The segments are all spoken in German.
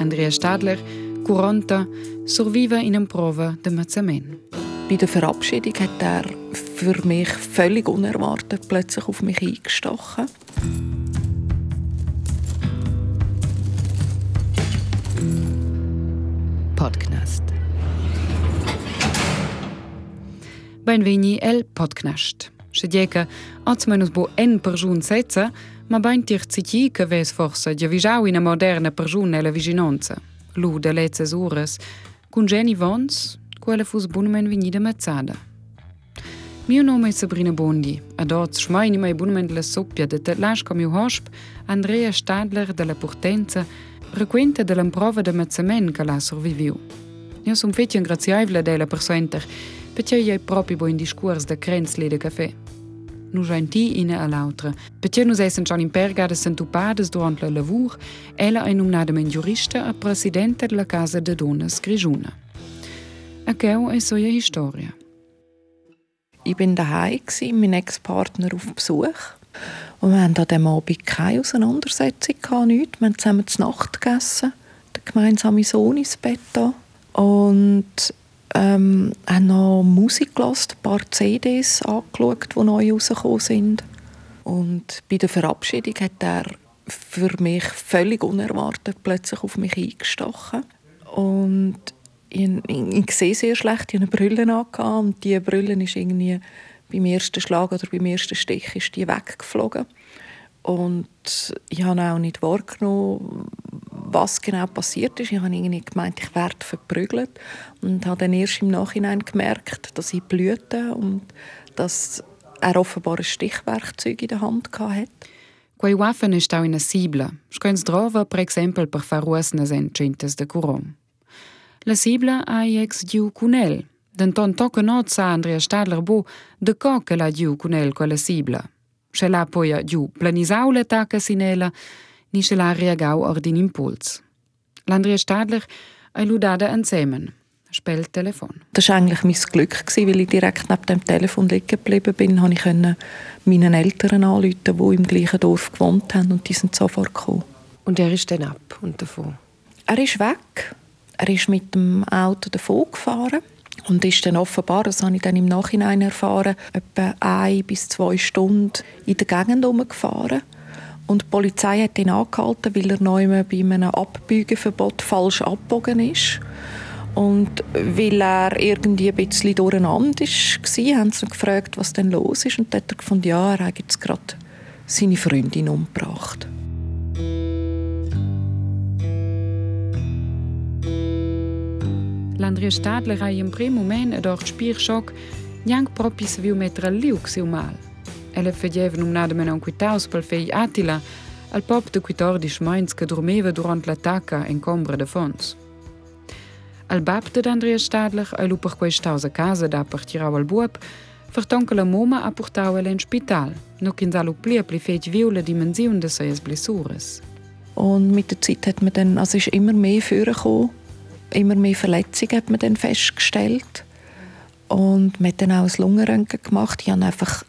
Andrea Stadler, 40, survive in einer Prova de Mazzamen. Bei der Verabschiedung hat er für mich völlig unerwartet plötzlich auf mich eingestochen. Podcast. Benveni el podcast. Se dica, uns bo en persun setza, ma bain tir citi che ves forse di avisau in moderna persun nella viginanza. Lu de letzes ures, con Jenny Vons, quella fus bunmen venida mezzada. Mio nome è Sabrina Bondi, ad oz schmeini mai bunmen la soppia de tetlasch com io hosp, Andrea Stadler della Portenza, requenta dell'improva de mezzamen che l'ha surviviu. Io son fetio ingraziaivla della persuenter, perché io proprio in discurs de crenzli de caffè. Nu genti ina a l'altra, perché nus essen schon in pergade sentupades durant la lavur, ella è nominada men giurista a presidente della Casa de Donas Grigiuna. A queu è soia historia. Ich bin daheim mein Ex-Partner auf Besuch. Und wir hatten an diesem Abend keine Auseinandersetzung, gehabt, nichts. Wir haben zusammen zur Nacht gegessen, der gemeinsame Sohn ins Bett da. Und ähm, haben noch Musik gehört, ein paar CDs angeschaut, die neu rausgekommen sind. Und bei der Verabschiedung hat er für mich völlig unerwartet plötzlich auf mich eingestochen. Und ich, ich, ich sehe sehr schlecht, ich hatte eine Brille an und diese Brille ist irgendwie beim ersten Schlag oder beim ersten Stich ist die weggeflogen. Und ich habe auch nicht wahrgenommen, was genau passiert ist. Ich habe irgendwie gemeint, ich werde verprügelt und habe dann erst im Nachhinein gemerkt, dass ich blühte und dass er offenbar ein Stichwerkzeug in der Hand hatte. Quei waffen stau in Sibla. Scoins drova, per esempio, per far ruosnas encintes de curom. La Sibla ha ex diu cunel. Denton toca not sa Andrea Stadler bo de co che la diu cunel con la Sibla. Se la poi diu planisau le tacca sinela, ni se la reagau ordin impuls. L'Andrea Stadler ha ludada ansemen. Spielt Telefon. Das war eigentlich mein Glück, weil ich direkt neben dem Telefon liegen geblieben bin. Konnte ich meinen Eltern anrufen, die im gleichen Dorf gewohnt haben und die sind sofort gekommen. Und er ist dann ab und davon? Er ist weg. Er ist mit dem Auto davon gefahren und ist dann offenbar, das habe ich dann im Nachhinein erfahren, etwa ein bis zwei Stunden in der Gegend herumgefahren. Und die Polizei hat ihn angehalten, weil er neu bei einem Abbiegeverbot falsch abgebogen ist. Und weil er irgendwie ein bisschen durcheinander war, haben sie ihn gefragt, was denn los ist. Und dann hat er gefunden, ja, er hat jetzt gerade seine Freundin umgebracht. L'Andrea Stadler ha in prim moment ed or spir schoc neanc propi se viu metre al liu siu mal. Ella fegeva numnada men un quitaus pel fei Attila, al pop de 14 mains che dormeva durant l'attacca in combra de fons. Al bab de Andrea Stadler, a lu per quei staus a casa da partirau al buop, vertonca la moma a portau el in spital, no kin salu plia pli feit viu la dimension de seies blessures. Und mit der Zeit hat man dann, also ist immer mehr vorgekommen, immer mehr Verletzungen hat man dann festgestellt. Und man hat dann auch ein Lungenröntgen gemacht. Ich habe einfach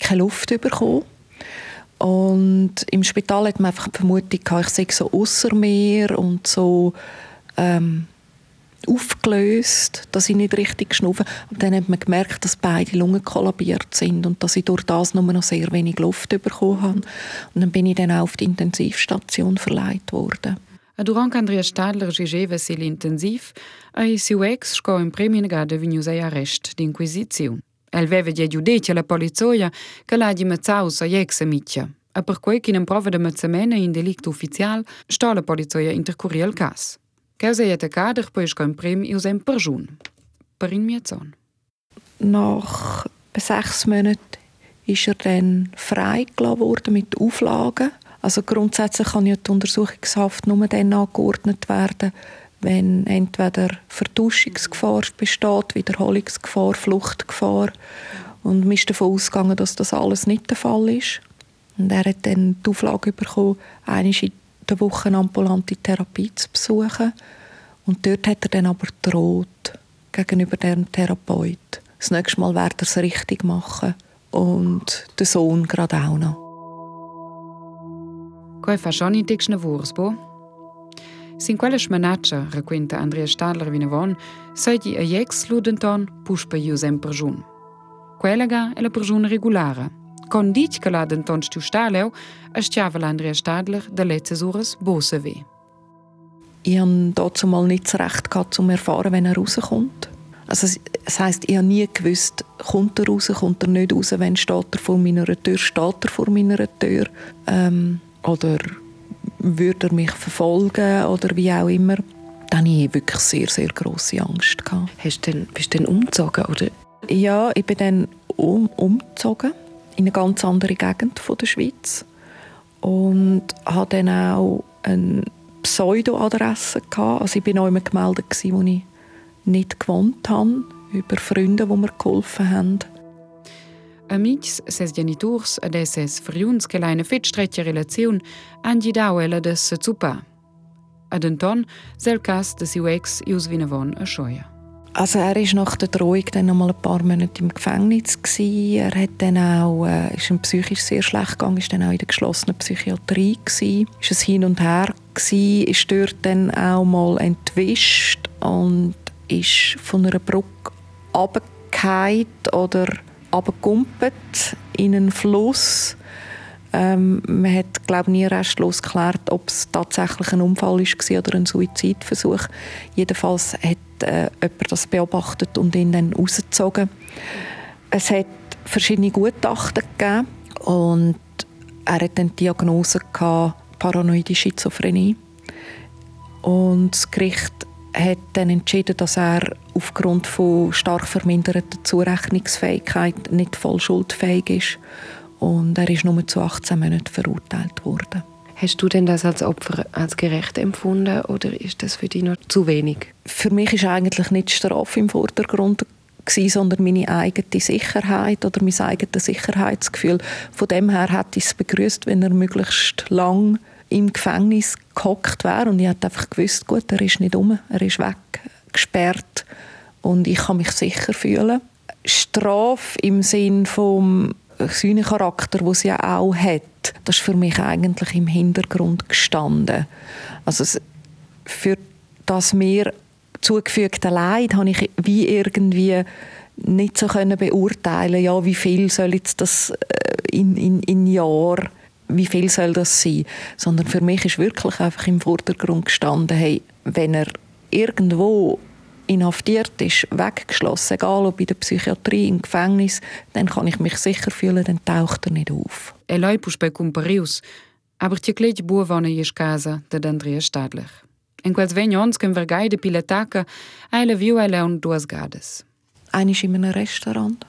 keine Luft bekommen. Und im Spital hat man einfach die Vermutung gehabt, ich sei so außer mir und so ähm, aufgelöst, dass ich nicht richtig schnaufe. Und dann hat man gemerkt, dass beide Lungen kollabiert sind und dass ich durch das nur noch sehr wenig Luft bekommen habe. Und dann bin ich dann auch auf die Intensivstation verleiht worden. Durant Andrea Stadler gigeva sil intensiv, ai siu ex sco in premi negada vegnius ai arrest d'inquisiziun. El veve di giudicia la polizia che l'ha di mazzaus ai ex amicia. A per quei che in prova de mazzamena in delicto ufficial sta la polizia intercurria il cas. Causa et cader poi sco in prem ius en perjun. Per in mia zon. Nach sechs Monaten ist er dann freigelassen worden mit Auflagen. Also grundsätzlich kann ja die Untersuchungshaft nur dann angeordnet werden, wenn entweder Vertuschungsgefahr besteht, Wiederholungsgefahr, Fluchtgefahr. Und man ist davon ausgegangen, dass das alles nicht der Fall ist. Und er hat dann die Auflage bekommen, einmal in der Woche eine ambulante Therapie zu besuchen. Und dort hat er dann aber droht gegenüber dem Therapeut. Das nächste Mal wird er es richtig machen. Und der Sohn gerade auch noch. Quai fa schon in dicna vursbo? Sin quella schmanaccia, racconta Andrea Stadler Vinavon, sei a jex ludenton puspa iu sempre jun. Quella ga è la persona regolare. Con dic che la denton stiu staleu, asciava l'Andrea Stadler da letztes ures bose weh. Ich habe dazu mal nicht so recht gehabt, um zu erfahren, wenn er rauskommt. Also, das heisst, ich habe nie gewusst, kommt er raus, kommt er nicht raus, wenn steht er vor meiner Tür, steht er vor meiner Tür. Ähm, oder würde er mich verfolgen oder wie auch immer. Dann hatte ich wirklich sehr, sehr grosse Angst. Gehabt. Hast du denn, bist du dann umgezogen? Oder? Ja, ich bin dann um, umgezogen in eine ganz andere Gegend von der Schweiz und hatte dann auch eine Pseudo-Adresse. Also ich war auch immer gemeldet, wo ich nicht gewohnt habe, über Freunde, die mir geholfen haben. Amics, ses genitors ed esses friuns che l'hain fet stretcha relaziun han gli dau ella de se zupa. Ad enton, sel cas de siu ex ius vinavon a schoia. Also er ist nach der Drohung dann noch mal ein paar Monate im Gefängnis gewesen. Er hat dann auch, äh, ist ihm psychisch sehr schlecht gegangen, ist dann auch in der geschlossenen Psychiatrie gewesen. Ist es hin und her gewesen, ist dort dann auch mal entwischt und ist von einer Brücke abgefallen oder abgekumpelt in einen Fluss. Ähm, man hat glaube nie restlos geklärt, ob es tatsächlich ein Unfall war oder ein Suizidversuch. Jedenfalls hat äh, jemand das beobachtet und ihn dann rausgezogen. Es hat verschiedene Gutachten gegeben und er hat dann die Diagnose gehabt, paranoide Schizophrenie. Und das Gericht hat dann entschieden, dass er aufgrund von stark verminderter Zurechnungsfähigkeit nicht voll schuldfähig ist. Und er ist nur zu 18 Monaten verurteilt worden. Hast du denn das als Opfer als gerecht empfunden oder ist das für dich noch zu wenig? Für mich ist eigentlich nicht die Strafe im Vordergrund gewesen, sondern meine eigene Sicherheit oder mein eigenes Sicherheitsgefühl. Von dem her hätte ich es begrüßt, wenn er möglichst lang im Gefängnis gehockt wäre und ich hätte einfach gewusst, gut, er ist nicht um, er ist weggesperrt und ich kann mich sicher fühlen. Strafe im Sinn vom Charakter, wo sie ja auch hat, das ist für mich eigentlich im Hintergrund gestanden. Also für das mir zugefügte Leid habe ich wie irgendwie nicht so können beurteilen, ja, wie viel soll jetzt das äh, in, in, in Jahr wie viel soll das sein? Sondern für mich ist wirklich einfach im Vordergrund gestanden, hey, wenn er irgendwo inhaftiert ist, weggeschlossen, egal ob in der Psychiatrie, im Gefängnis, dann kann ich mich sicher fühlen, dann taucht er nicht auf. E lei puspe cumparius, aber ti cledi bua vona ies casa de Andrea Stadler. In quels vegn ons ken vergai de piletaka, eile viu eile un duas gades. Einer in einem Restaurant.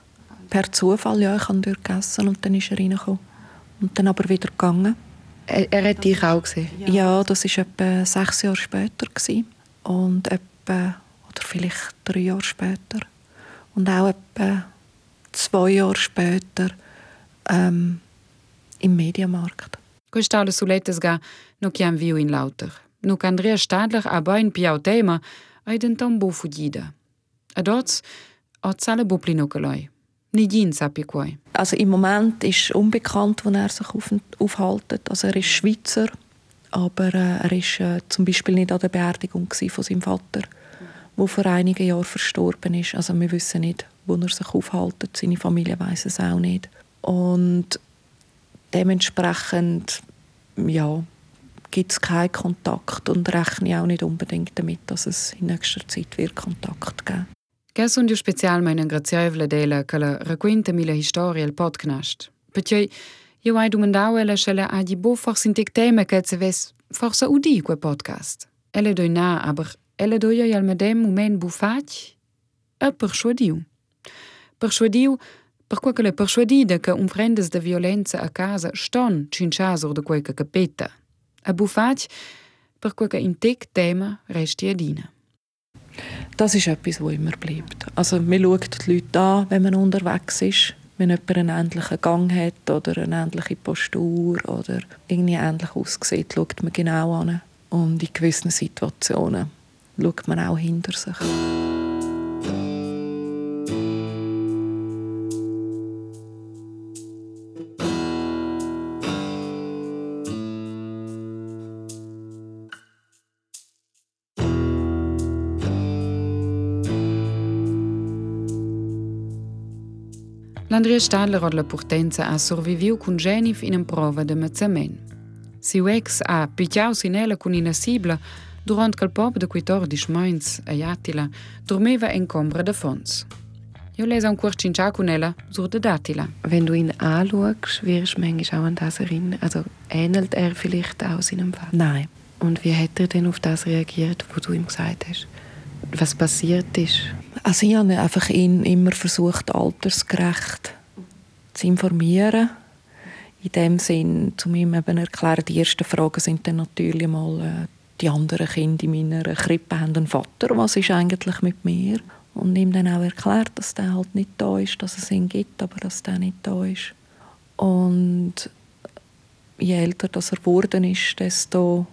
Per Zufall, ja, ich habe dort gegessen und dann ist er reingekommen und dann aber wieder gegangen. Er, er hat dich auch gesehen? Ja, das war etwa sechs Jahre später. Gewesen. Und etwa, oder vielleicht drei Jahre später. Und auch etwa zwei Jahre später ähm, im Mediamarkt. Quest'aula sulettes ga no chiam viu in lauter. No Andrea Stadler a bain piau tema ai den tombo fugida. Ad oz, oz alle sappi quai. Also im Moment ist unbekannt, wo er sich auf, aufhält. Also er ist Schweizer, aber äh, er ist äh, zum Beispiel nicht an der Beerdigung von seinem Vater, wo vor einigen Jahren verstorben ist. Also wir wissen nicht, wo er sich aufhält. Seine Familie weiß es auch nicht. Und dementsprechend, ja, gibt es keinen Kontakt und rechne auch nicht unbedingt damit, dass es in nächster Zeit wird Kontakt geben Che sunt io specialmein ingrazievole della che la racconta mi la storia il podcast. Perché io hai domandato ella se la agi bo forse in tic tema che se ves forse udi quel podcast. Ella doi na, aber ella doi al medem moment bu fac e persuadiu. Persuadiu per quel che le persuadida che un frendes de violenza a casa ston cinciasor de quel che capeta. E bu fac per quel che in tic tema resti adina. Das ist etwas, das immer bleibt. Also man schaut die Leute an, wenn man unterwegs ist. Wenn jemand einen ähnlichen Gang hat oder eine ähnliche Postur oder irgendwie ähnlich aussieht, schaut man genau an. Und in gewissen Situationen schaut man auch hinter sich. L'Andrea Stadler hat la portenza ha surviviu con Genif in una prova de mezzament. Siu ex ha picciau sinella con ina sibla durant il pop de 14 mains a Jatila dormeva in combra de fons. Io lese un cuor cincià con ella sur de Datila. Wenn du ihn anschaust, wirst du manchmal auch an das erinnern. Also ähnelt er vielleicht auch seinem Vater? Nein. Und wie hat er denn auf das reagiert, wo du ihm gesagt hast, was passiert ist? Also ich habe einfach ihn immer versucht, altersgerecht zu informieren. In dem Sinn, zu ihm eben erklären, die ersten Fragen sind dann natürlich mal, äh, die anderen Kinder in meiner Krippe haben einen Vater, was ist eigentlich mit mir? Und ihm dann auch erklärt, dass der halt nicht da ist, dass es ihn gibt, aber dass der nicht da ist. Und je älter das er geworden ist, desto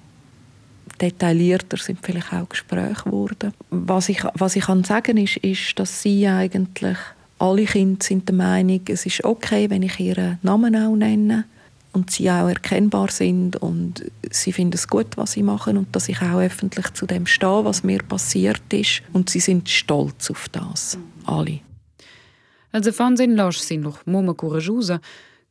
detaillierter sind vielleicht auch Gespräche geworden. Was ich, was ich kann sagen ist, ist, dass sie eigentlich, alle Kinder sind der Meinung, es ist okay, wenn ich ihren Namen auch nenne und sie auch erkennbar sind und sie finden es gut, was sie machen und dass ich auch öffentlich zu dem stehe, was mir passiert ist und sie sind stolz auf das, alle. Also fan sin losch sin noch moma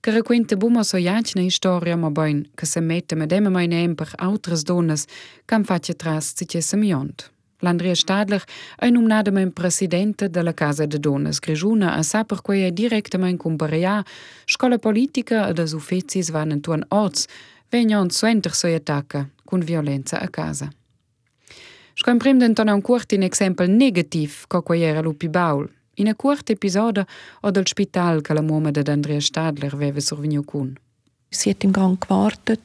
Këre kuinte bumos o jaqë në historia më bojnë, këse mejtë me deme mojnë e për autres donës, kam faqe tras si që se mjondë. L'Andrea Stadler è nominato mein presidente della Casa de Donnes Grigiuna a sa per cui è direttamente comparia scuola politica ad as uffezis van in tuan orts vegna un suenter soi attacca con violenza a casa. Scoimprem den ton un curtin exempel negativ co quai era lupi baul. In a curt episodio o del spital che la muoma de Andrea Stadler veve survegnu cun. Sie hat im Gang gewartet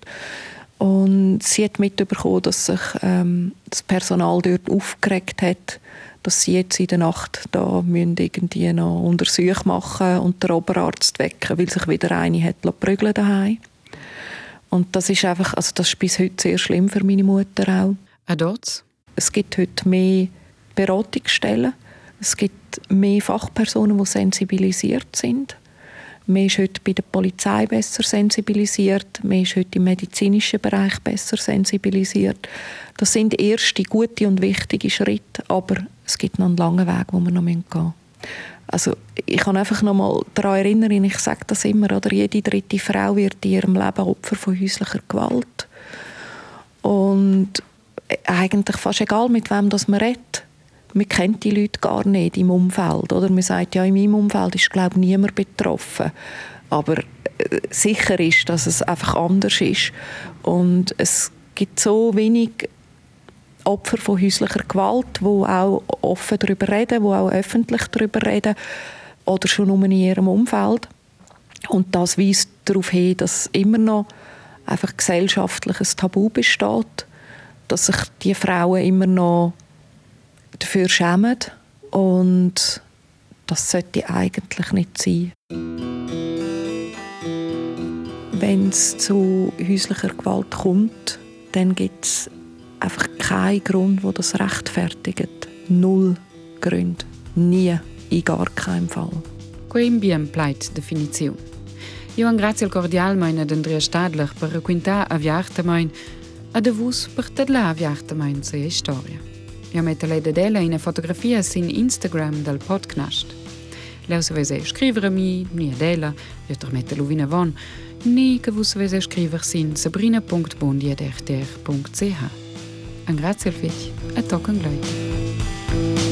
und sie hat mitbekommen, dass sich ähm, das Personal dort aufgeregt hat, dass sie jetzt in der Nacht da müssen irgendwie noch Untersuchung machen und den Oberarzt wecken, weil sich wieder eine hat prügeln daheim. Und das ist einfach, also das ist bis heute sehr schlimm für meine Mutter auch. A dort? Es gibt heute mehr Beratungsstellen, es gibt mehr Fachpersonen, die sensibilisiert sind. Man ist heute bei der Polizei besser sensibilisiert, man ist heute im medizinischen Bereich besser sensibilisiert. Das sind erste gute und wichtige Schritte, aber es gibt noch einen langen Weg, wo wir noch gehen müssen. Also ich kann einfach noch mal daran erinnern, ich sage das immer, oder jede dritte Frau wird in ihrem Leben Opfer von häuslicher Gewalt. Und eigentlich fast egal, mit wem das man redet, man kennt die Leute gar nicht im Umfeld. Oder man sagt, ja, in meinem Umfeld ist glaube niemand betroffen. Aber äh, sicher ist, dass es einfach anders ist. Und es gibt so wenig Opfer von häuslicher Gewalt, die auch offen darüber reden, die auch öffentlich darüber reden oder schon nur in ihrem Umfeld. Und das weist darauf hin, dass immer noch einfach gesellschaftliches Tabu besteht, dass sich die Frauen immer noch dafür schämen und das sollte eigentlich nicht sein. Wenn es zu häuslicher Gewalt kommt, dann gibt es einfach keinen Grund, der das rechtfertigt. Null Gründe. Nie. In gar keinem Fall. Quem bien pleit definizione. Io ringrazio cordialmente ad Andrea Stadler per raccontare a Viartemein e a vos per tedla a Viartemein sua storia. Io metto lei della in fotografia sin Instagram del podcast. Leu se vese scrivermi, ni della, io tormette luvina von, ni che vos vese scriver sin sabrina.bondi.rtr.ch. An grazie al fich, a tocken gleit.